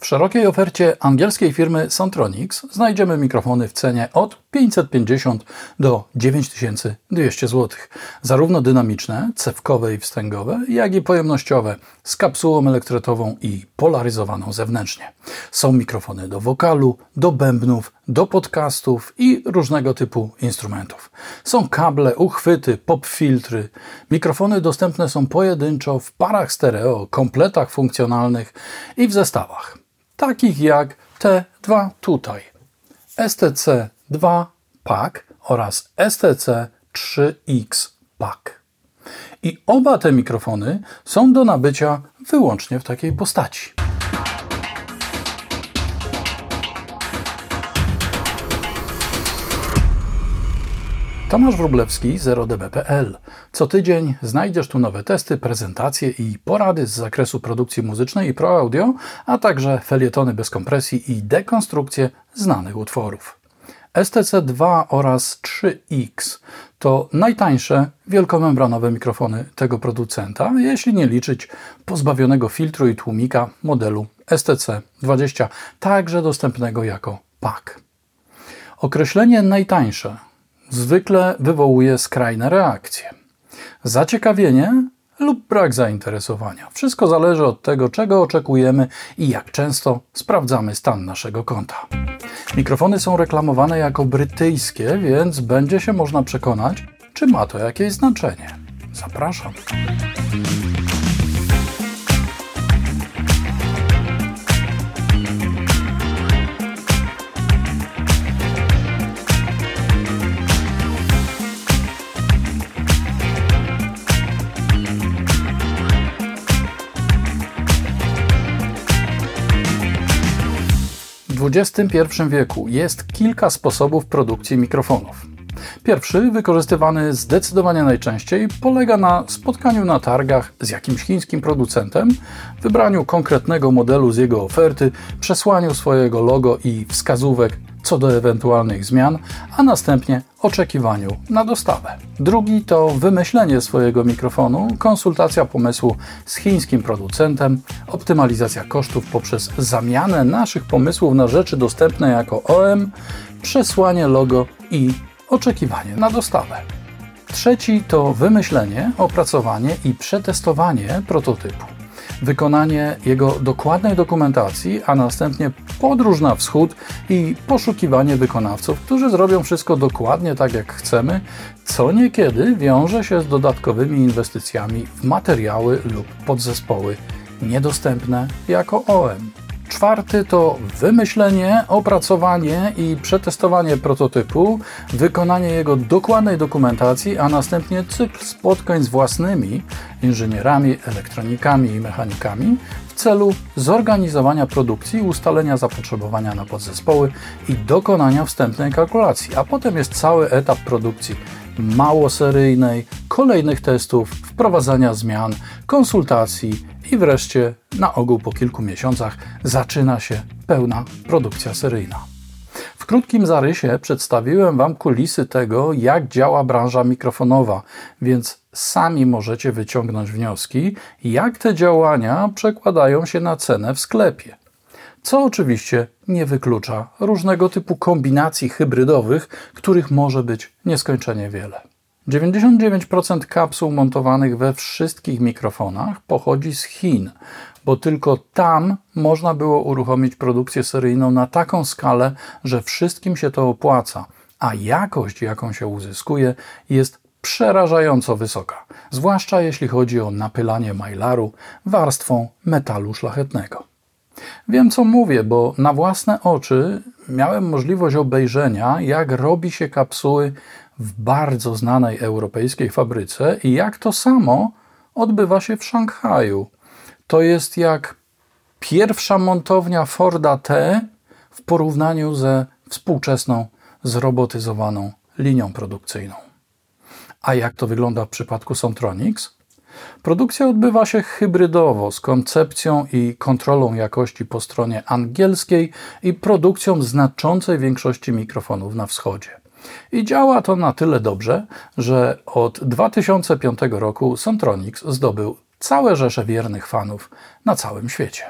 W szerokiej ofercie angielskiej firmy Sontronics znajdziemy mikrofony w cenie od 550 do 9200 zł. Zarówno dynamiczne, cewkowe i wstęgowe, jak i pojemnościowe z kapsułą elektrotową i polaryzowaną zewnętrznie. Są mikrofony do wokalu, do bębnów, do podcastów i różnego typu instrumentów. Są kable, uchwyty, pop filtry. Mikrofony dostępne są pojedynczo w parach stereo, kompletach funkcjonalnych i w zestawach takich jak te dwa tutaj. STC 2 Pack oraz STC 3X Pack. I oba te mikrofony są do nabycia wyłącznie w takiej postaci. Tomasz Wróblewski, 0db.pl. Co tydzień znajdziesz tu nowe testy, prezentacje i porady z zakresu produkcji muzycznej i pro audio, a także felietony bez kompresji i dekonstrukcje znanych utworów. STC2 oraz 3X to najtańsze wielkomembranowe mikrofony tego producenta, jeśli nie liczyć pozbawionego filtru i tłumika modelu STC20, także dostępnego jako pack. Określenie najtańsze zwykle wywołuje skrajne reakcje. Zaciekawienie lub brak zainteresowania. Wszystko zależy od tego, czego oczekujemy i jak często sprawdzamy stan naszego konta. Mikrofony są reklamowane jako brytyjskie, więc będzie się można przekonać, czy ma to jakieś znaczenie. Zapraszam. 21 wieku jest kilka sposobów produkcji mikrofonów. Pierwszy, wykorzystywany zdecydowanie najczęściej, polega na spotkaniu na targach z jakimś chińskim producentem, wybraniu konkretnego modelu z jego oferty, przesłaniu swojego logo i wskazówek co do ewentualnych zmian, a następnie oczekiwaniu na dostawę. Drugi to wymyślenie swojego mikrofonu, konsultacja pomysłu z chińskim producentem, optymalizacja kosztów poprzez zamianę naszych pomysłów na rzeczy dostępne jako OM, przesłanie logo i oczekiwanie na dostawę. Trzeci to wymyślenie, opracowanie i przetestowanie prototypu wykonanie jego dokładnej dokumentacji, a następnie podróż na wschód i poszukiwanie wykonawców, którzy zrobią wszystko dokładnie tak, jak chcemy, co niekiedy wiąże się z dodatkowymi inwestycjami w materiały lub podzespoły niedostępne jako OM. Czwarty to wymyślenie, opracowanie i przetestowanie prototypu, wykonanie jego dokładnej dokumentacji, a następnie cykl spotkań z własnymi inżynierami, elektronikami i mechanikami w celu zorganizowania produkcji, ustalenia zapotrzebowania na podzespoły i dokonania wstępnej kalkulacji. A potem jest cały etap produkcji małoseryjnej, kolejnych testów, wprowadzania zmian, konsultacji i wreszcie, na ogół po kilku miesiącach, zaczyna się pełna produkcja seryjna. W krótkim zarysie przedstawiłem Wam kulisy tego, jak działa branża mikrofonowa, więc sami możecie wyciągnąć wnioski, jak te działania przekładają się na cenę w sklepie. Co oczywiście nie wyklucza różnego typu kombinacji hybrydowych, których może być nieskończenie wiele. 99% kapsuł montowanych we wszystkich mikrofonach pochodzi z Chin, bo tylko tam można było uruchomić produkcję seryjną na taką skalę, że wszystkim się to opłaca, a jakość, jaką się uzyskuje, jest przerażająco wysoka, zwłaszcza jeśli chodzi o napylanie mylaru warstwą metalu szlachetnego. Wiem, co mówię, bo na własne oczy miałem możliwość obejrzenia, jak robi się kapsuły w bardzo znanej europejskiej fabryce i jak to samo odbywa się w Szanghaju. To jest jak pierwsza montownia Forda T w porównaniu ze współczesną, zrobotyzowaną linią produkcyjną. A jak to wygląda w przypadku Sontronics? Produkcja odbywa się hybrydowo z koncepcją i kontrolą jakości po stronie angielskiej i produkcją znaczącej większości mikrofonów na wschodzie. I działa to na tyle dobrze, że od 2005 roku Sontronics zdobył całe rzesze wiernych fanów na całym świecie.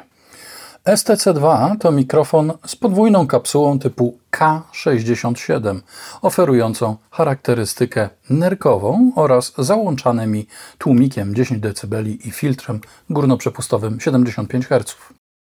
STC2 to mikrofon z podwójną kapsułą typu K67, oferującą charakterystykę nerkową oraz załączanymi tłumikiem 10 dB i filtrem górnoprzepustowym 75 Hz.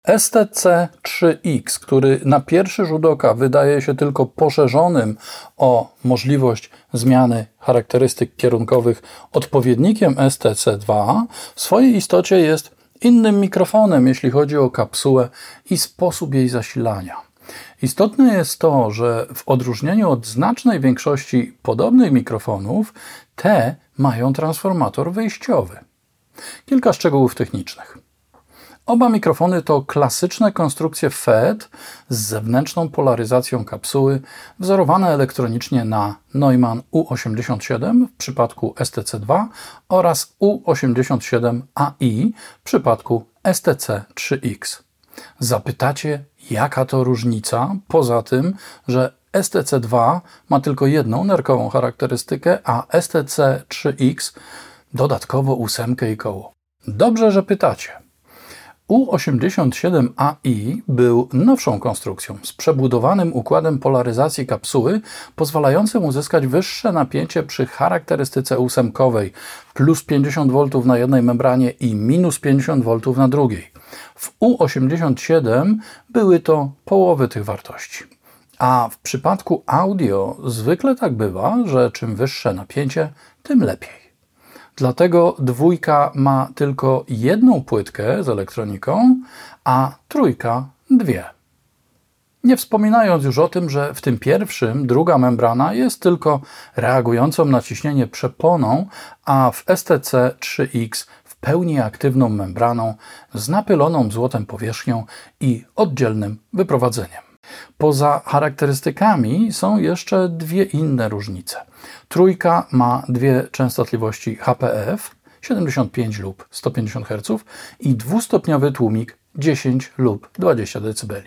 STC3X, który na pierwszy rzut oka wydaje się tylko poszerzonym o możliwość zmiany charakterystyk kierunkowych odpowiednikiem STC2, w swojej istocie jest innym mikrofonem, jeśli chodzi o kapsułę i sposób jej zasilania. Istotne jest to, że w odróżnieniu od znacznej większości podobnych mikrofonów, te mają transformator wyjściowy. Kilka szczegółów technicznych. Oba mikrofony to klasyczne konstrukcje FET z zewnętrzną polaryzacją kapsuły, wzorowane elektronicznie na Neumann U87 w przypadku STC2 oraz U87AI w przypadku STC3X. Zapytacie, jaka to różnica, poza tym, że STC2 ma tylko jedną nerkową charakterystykę, a STC3X dodatkowo ósemkę i koło. Dobrze, że pytacie. U87AI był nowszą konstrukcją z przebudowanym układem polaryzacji kapsuły, pozwalającym uzyskać wyższe napięcie przy charakterystyce ósemkowej plus 50 V na jednej membranie i minus 50 V na drugiej. W U87 były to połowy tych wartości. A w przypadku audio zwykle tak bywa, że czym wyższe napięcie, tym lepiej. Dlatego dwójka ma tylko jedną płytkę z elektroniką, a trójka dwie. Nie wspominając już o tym, że w tym pierwszym druga membrana jest tylko reagującą na ciśnienie przeponą, a w STC 3X w pełni aktywną membraną z napyloną złotem powierzchnią i oddzielnym wyprowadzeniem. Poza charakterystykami są jeszcze dwie inne różnice. Trójka ma dwie częstotliwości HPF 75 lub 150 Hz i dwustopniowy tłumik 10 lub 20 dB.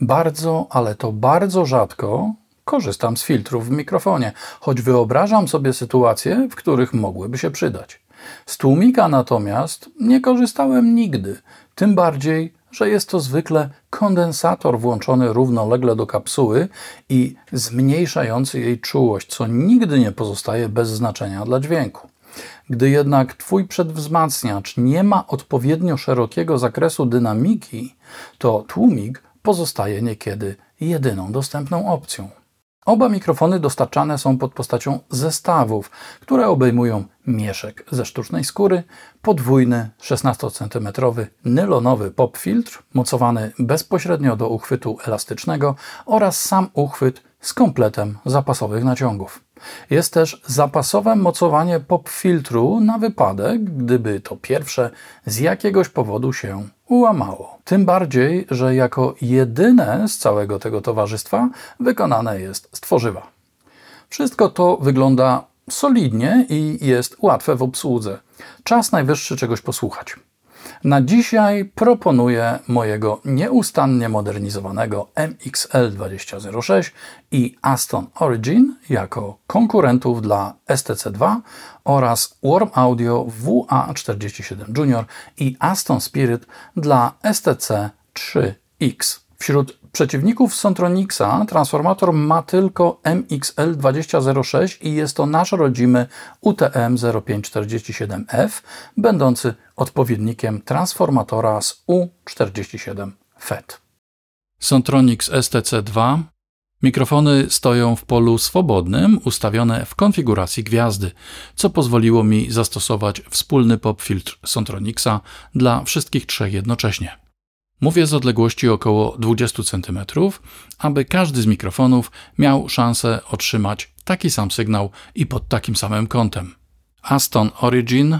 Bardzo, ale to bardzo rzadko korzystam z filtrów w mikrofonie, choć wyobrażam sobie sytuacje, w których mogłyby się przydać. Z tłumika natomiast nie korzystałem nigdy, tym bardziej że jest to zwykle kondensator włączony równolegle do kapsuły i zmniejszający jej czułość, co nigdy nie pozostaje bez znaczenia dla dźwięku. Gdy jednak Twój przedwzmacniacz nie ma odpowiednio szerokiego zakresu dynamiki, to tłumik pozostaje niekiedy jedyną dostępną opcją. Oba mikrofony dostarczane są pod postacią zestawów, które obejmują mieszek ze sztucznej skóry, podwójny 16 cm nylonowy pop filtr mocowany bezpośrednio do uchwytu elastycznego oraz sam uchwyt z kompletem zapasowych naciągów. Jest też zapasowe mocowanie pop filtru na wypadek, gdyby to pierwsze z jakiegoś powodu się ułamało. Tym bardziej, że jako jedyne z całego tego towarzystwa wykonane jest z tworzywa. Wszystko to wygląda solidnie i jest łatwe w obsłudze. Czas najwyższy czegoś posłuchać. Na dzisiaj proponuję mojego nieustannie modernizowanego MXL2006 i Aston Origin jako konkurentów dla STC2 oraz Warm Audio WA47 Junior i Aston Spirit dla STC3X. Wśród przeciwników Sontronixa transformator ma tylko MXL2006 i jest to nasz rodzimy UTM0547F, będący odpowiednikiem transformatora z U47 FET. Sontronics STC2 Mikrofony stoją w polu swobodnym, ustawione w konfiguracji gwiazdy, co pozwoliło mi zastosować wspólny pop filtr Sontronixa dla wszystkich trzech jednocześnie. Mówię z odległości około 20 cm, aby każdy z mikrofonów miał szansę otrzymać taki sam sygnał i pod takim samym kątem. Aston Origin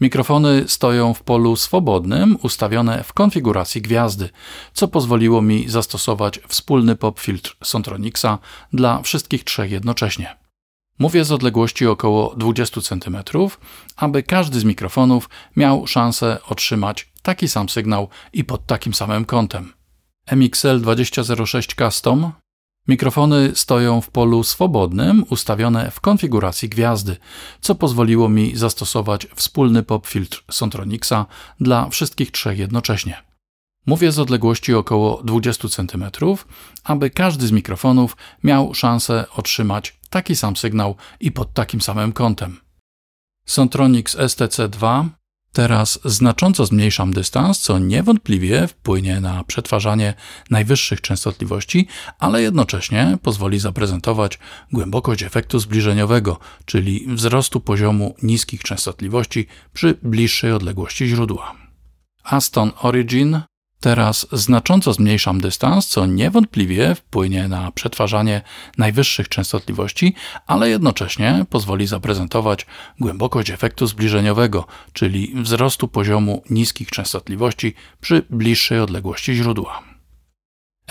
Mikrofony stoją w polu swobodnym, ustawione w konfiguracji gwiazdy, co pozwoliło mi zastosować wspólny pop filtr Sontronixa dla wszystkich trzech jednocześnie. Mówię z odległości około 20 cm, aby każdy z mikrofonów miał szansę otrzymać taki sam sygnał i pod takim samym kątem. MXL 2006 Custom Mikrofony stoją w polu swobodnym, ustawione w konfiguracji gwiazdy, co pozwoliło mi zastosować wspólny pop filtr Sontronixa dla wszystkich trzech jednocześnie. Mówię z odległości około 20 cm, aby każdy z mikrofonów miał szansę otrzymać taki sam sygnał i pod takim samym kątem. Sontronics STC2 Teraz znacząco zmniejszam dystans, co niewątpliwie wpłynie na przetwarzanie najwyższych częstotliwości, ale jednocześnie pozwoli zaprezentować głębokość efektu zbliżeniowego, czyli wzrostu poziomu niskich częstotliwości przy bliższej odległości źródła. Aston Origin Teraz znacząco zmniejszam dystans, co niewątpliwie wpłynie na przetwarzanie najwyższych częstotliwości, ale jednocześnie pozwoli zaprezentować głębokość efektu zbliżeniowego, czyli wzrostu poziomu niskich częstotliwości przy bliższej odległości źródła.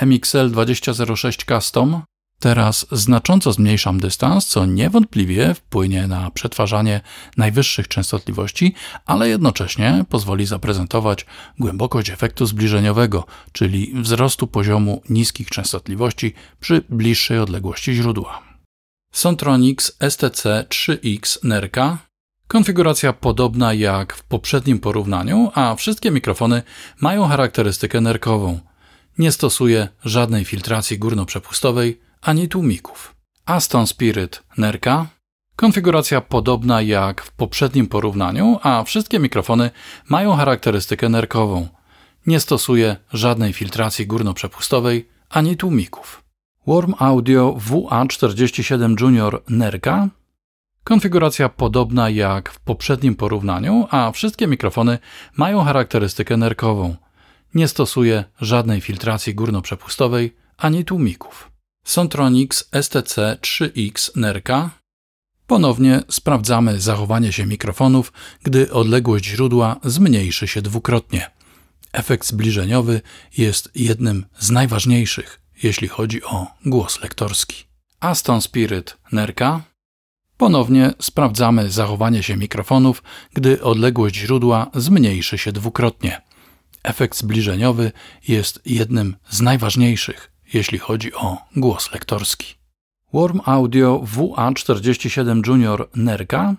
MXL 2006 Custom Teraz znacząco zmniejszam dystans, co niewątpliwie wpłynie na przetwarzanie najwyższych częstotliwości, ale jednocześnie pozwoli zaprezentować głębokość efektu zbliżeniowego, czyli wzrostu poziomu niskich częstotliwości przy bliższej odległości źródła. Sontronics STC3X NERKA Konfiguracja podobna jak w poprzednim porównaniu, a wszystkie mikrofony mają charakterystykę nerkową. Nie stosuje żadnej filtracji górnoprzepustowej, ani tłumików. Aston Spirit Nerka Konfiguracja podobna jak w poprzednim porównaniu, a wszystkie mikrofony mają charakterystykę nerkową. Nie stosuje żadnej filtracji górnoprzepustowej ani tłumików. Warm Audio WA47 Junior Nerka Konfiguracja podobna jak w poprzednim porównaniu, a wszystkie mikrofony mają charakterystykę nerkową. Nie stosuje żadnej filtracji górnoprzepustowej ani tłumików. Sontronics STC3X Nerka. Ponownie sprawdzamy zachowanie się mikrofonów, gdy odległość źródła zmniejszy się dwukrotnie. Efekt zbliżeniowy jest jednym z najważniejszych, jeśli chodzi o głos lektorski. Aston Spirit Nerka. Ponownie sprawdzamy zachowanie się mikrofonów, gdy odległość źródła zmniejszy się dwukrotnie. Efekt zbliżeniowy jest jednym z najważniejszych, jeśli chodzi o głos lektorski. Warm Audio WA47 Junior Nerka.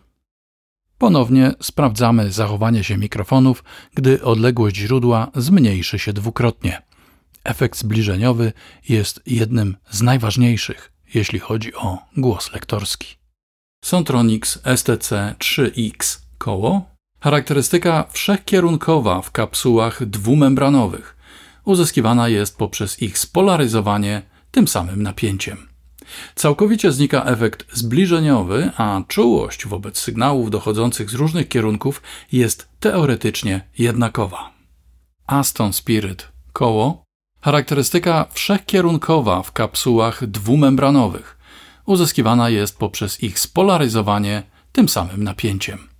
Ponownie sprawdzamy zachowanie się mikrofonów, gdy odległość źródła zmniejszy się dwukrotnie. Efekt zbliżeniowy jest jednym z najważniejszych, jeśli chodzi o głos lektorski. Sontronics STC3X koło. Charakterystyka wszechkierunkowa w kapsułach dwumembranowych uzyskiwana jest poprzez ich spolaryzowanie tym samym napięciem. Całkowicie znika efekt zbliżeniowy, a czułość wobec sygnałów dochodzących z różnych kierunków jest teoretycznie jednakowa. Aston Spirit koło charakterystyka wszechkierunkowa w kapsułach dwumembranowych uzyskiwana jest poprzez ich spolaryzowanie tym samym napięciem.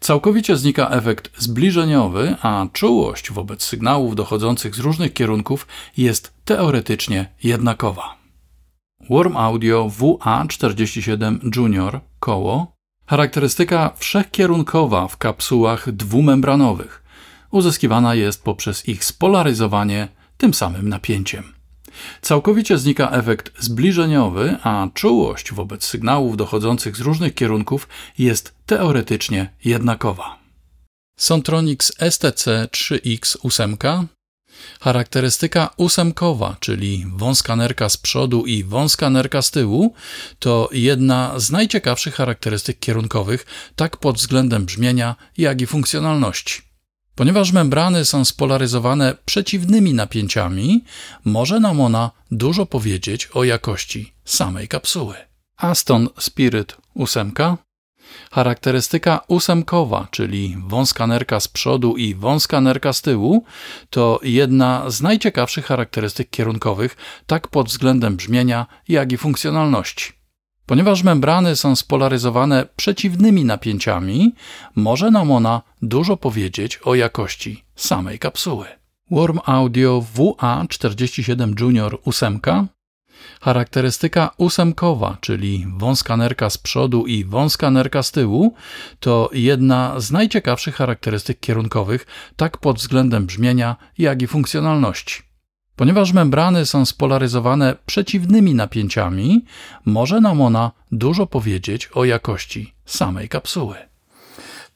Całkowicie znika efekt zbliżeniowy, a czułość wobec sygnałów dochodzących z różnych kierunków jest teoretycznie jednakowa. Warm Audio WA47 Junior koło charakterystyka wszechkierunkowa w kapsułach dwumembranowych uzyskiwana jest poprzez ich spolaryzowanie tym samym napięciem. Całkowicie znika efekt zbliżeniowy, a czułość wobec sygnałów dochodzących z różnych kierunków jest teoretycznie jednakowa. Sontronics STC3X8 Charakterystyka ósemkowa, czyli wąska nerka z przodu i wąska nerka z tyłu, to jedna z najciekawszych charakterystyk kierunkowych, tak pod względem brzmienia, jak i funkcjonalności. Ponieważ membrany są spolaryzowane przeciwnymi napięciami, może nam ona dużo powiedzieć o jakości samej kapsuły. Aston Spirit 8 Charakterystyka ósemkowa, czyli wąska nerka z przodu i wąska nerka z tyłu, to jedna z najciekawszych charakterystyk kierunkowych, tak pod względem brzmienia, jak i funkcjonalności. Ponieważ membrany są spolaryzowane przeciwnymi napięciami, może nam ona dużo powiedzieć o jakości samej kapsuły. Warm Audio WA47 Junior 8 Charakterystyka ósemkowa, czyli wąska nerka z przodu i wąska nerka z tyłu, to jedna z najciekawszych charakterystyk kierunkowych, tak pod względem brzmienia, jak i funkcjonalności. Ponieważ membrany są spolaryzowane przeciwnymi napięciami, może nam ona dużo powiedzieć o jakości samej kapsuły.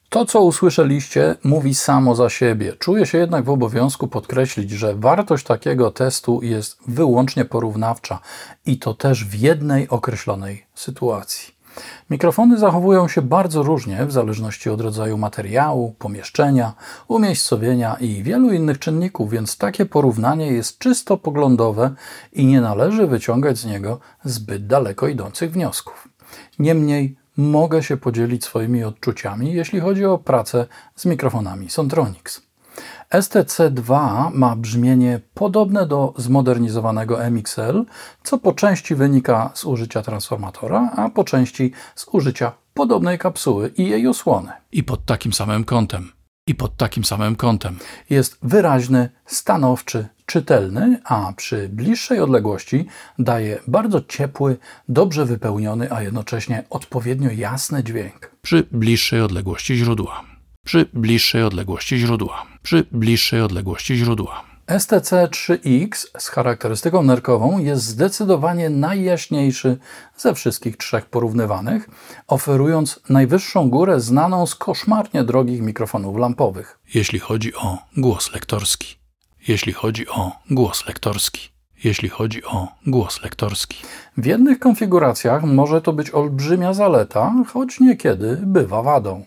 To, co usłyszeliście, mówi samo za siebie. Czuję się jednak w obowiązku podkreślić, że wartość takiego testu jest wyłącznie porównawcza i to też w jednej określonej sytuacji. Mikrofony zachowują się bardzo różnie w zależności od rodzaju materiału, pomieszczenia, umiejscowienia i wielu innych czynników, więc takie porównanie jest czysto poglądowe i nie należy wyciągać z niego zbyt daleko idących wniosków. Niemniej mogę się podzielić swoimi odczuciami, jeśli chodzi o pracę z mikrofonami Sontronics. STC2 ma brzmienie podobne do zmodernizowanego MXL, co po części wynika z użycia transformatora, a po części z użycia podobnej kapsuły i jej osłony. I pod takim samym kątem. I pod takim samym kątem. Jest wyraźny, stanowczy, czytelny, a przy bliższej odległości daje bardzo ciepły, dobrze wypełniony, a jednocześnie odpowiednio jasny dźwięk. Przy bliższej odległości źródła przy bliższej odległości źródła. Przy bliższej odległości źródła. STC3X z charakterystyką nerkową jest zdecydowanie najjaśniejszy ze wszystkich trzech porównywanych, oferując najwyższą górę znaną z koszmarnie drogich mikrofonów lampowych. Jeśli chodzi o głos lektorski. Jeśli chodzi o głos lektorski. Jeśli chodzi o głos lektorski. W jednych konfiguracjach może to być olbrzymia zaleta, choć niekiedy bywa wadą.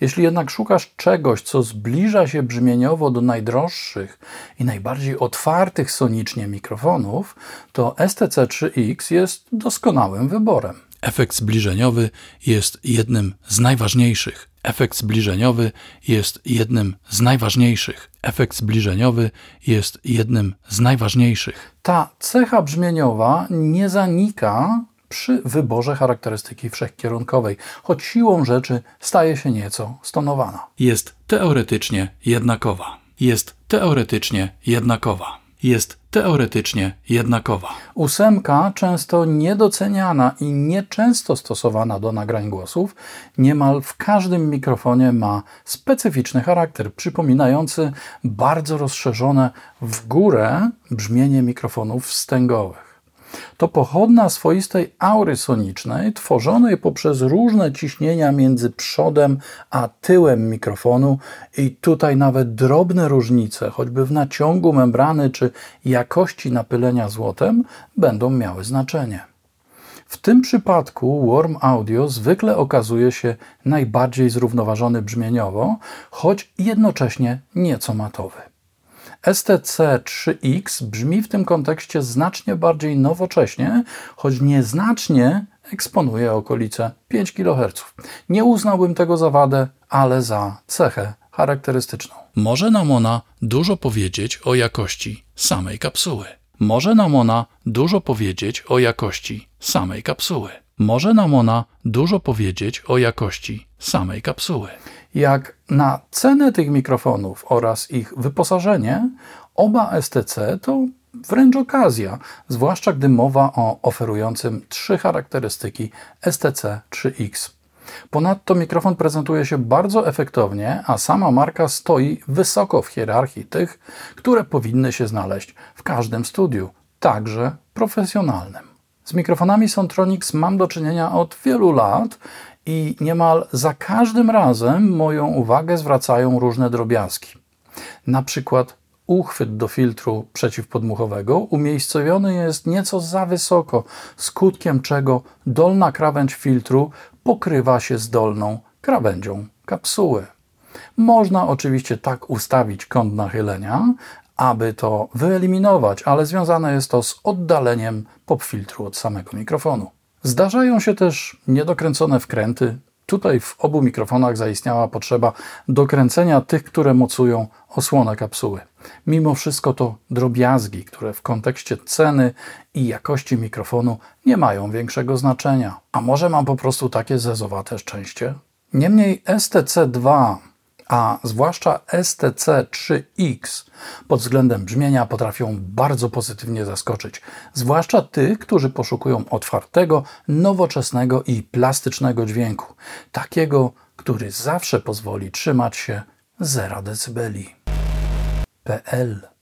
Jeśli jednak szukasz czegoś, co zbliża się brzmieniowo do najdroższych i najbardziej otwartych sonicznie mikrofonów, to STC3X jest doskonałym wyborem. Efekt zbliżeniowy jest jednym z najważniejszych. Efekt zbliżeniowy jest jednym z najważniejszych. Efekt zbliżeniowy jest jednym z najważniejszych. Ta cecha brzmieniowa nie zanika przy wyborze charakterystyki wszechkierunkowej, choć siłą rzeczy staje się nieco stonowana. Jest teoretycznie jednakowa. Jest teoretycznie jednakowa. Jest teoretycznie jednakowa. Ósemka, często niedoceniana i nieczęsto stosowana do nagrań głosów, niemal w każdym mikrofonie ma specyficzny charakter, przypominający bardzo rozszerzone w górę brzmienie mikrofonów wstęgowych to pochodna swoistej aury sonicznej, tworzonej poprzez różne ciśnienia między przodem a tyłem mikrofonu i tutaj nawet drobne różnice, choćby w naciągu membrany czy jakości napylenia złotem, będą miały znaczenie. W tym przypadku Warm Audio zwykle okazuje się najbardziej zrównoważony brzmieniowo, choć jednocześnie nieco matowy. STC3X brzmi w tym kontekście znacznie bardziej nowocześnie, choć nieznacznie eksponuje okolice 5 kHz. Nie uznałbym tego za wadę, ale za cechę charakterystyczną. Może nam ona dużo powiedzieć o jakości samej kapsuły. Może nam ona dużo powiedzieć o jakości samej kapsuły. Może nam ona dużo powiedzieć o jakości samej kapsuły. Jak na cenę tych mikrofonów oraz ich wyposażenie, oba STC to wręcz okazja, zwłaszcza gdy mowa o oferującym trzy charakterystyki STC 3X. Ponadto mikrofon prezentuje się bardzo efektownie, a sama marka stoi wysoko w hierarchii tych, które powinny się znaleźć w każdym studiu, także profesjonalnym. Z mikrofonami Sontronics mam do czynienia od wielu lat i niemal za każdym razem moją uwagę zwracają różne drobiazgi. Na przykład uchwyt do filtru przeciwpodmuchowego umiejscowiony jest nieco za wysoko, skutkiem czego dolna krawędź filtru pokrywa się z dolną krawędzią kapsuły. Można oczywiście tak ustawić kąt nachylenia, aby to wyeliminować, ale związane jest to z oddaleniem popfiltru od samego mikrofonu. Zdarzają się też niedokręcone wkręty. Tutaj w obu mikrofonach zaistniała potrzeba dokręcenia tych, które mocują osłonę kapsuły. Mimo wszystko to drobiazgi, które w kontekście ceny i jakości mikrofonu nie mają większego znaczenia. A może mam po prostu takie zezowate szczęście? Niemniej STC2 a zwłaszcza STC3X pod względem brzmienia potrafią bardzo pozytywnie zaskoczyć, zwłaszcza tych, którzy poszukują otwartego, nowoczesnego i plastycznego dźwięku, takiego, który zawsze pozwoli trzymać się 0 dB. PL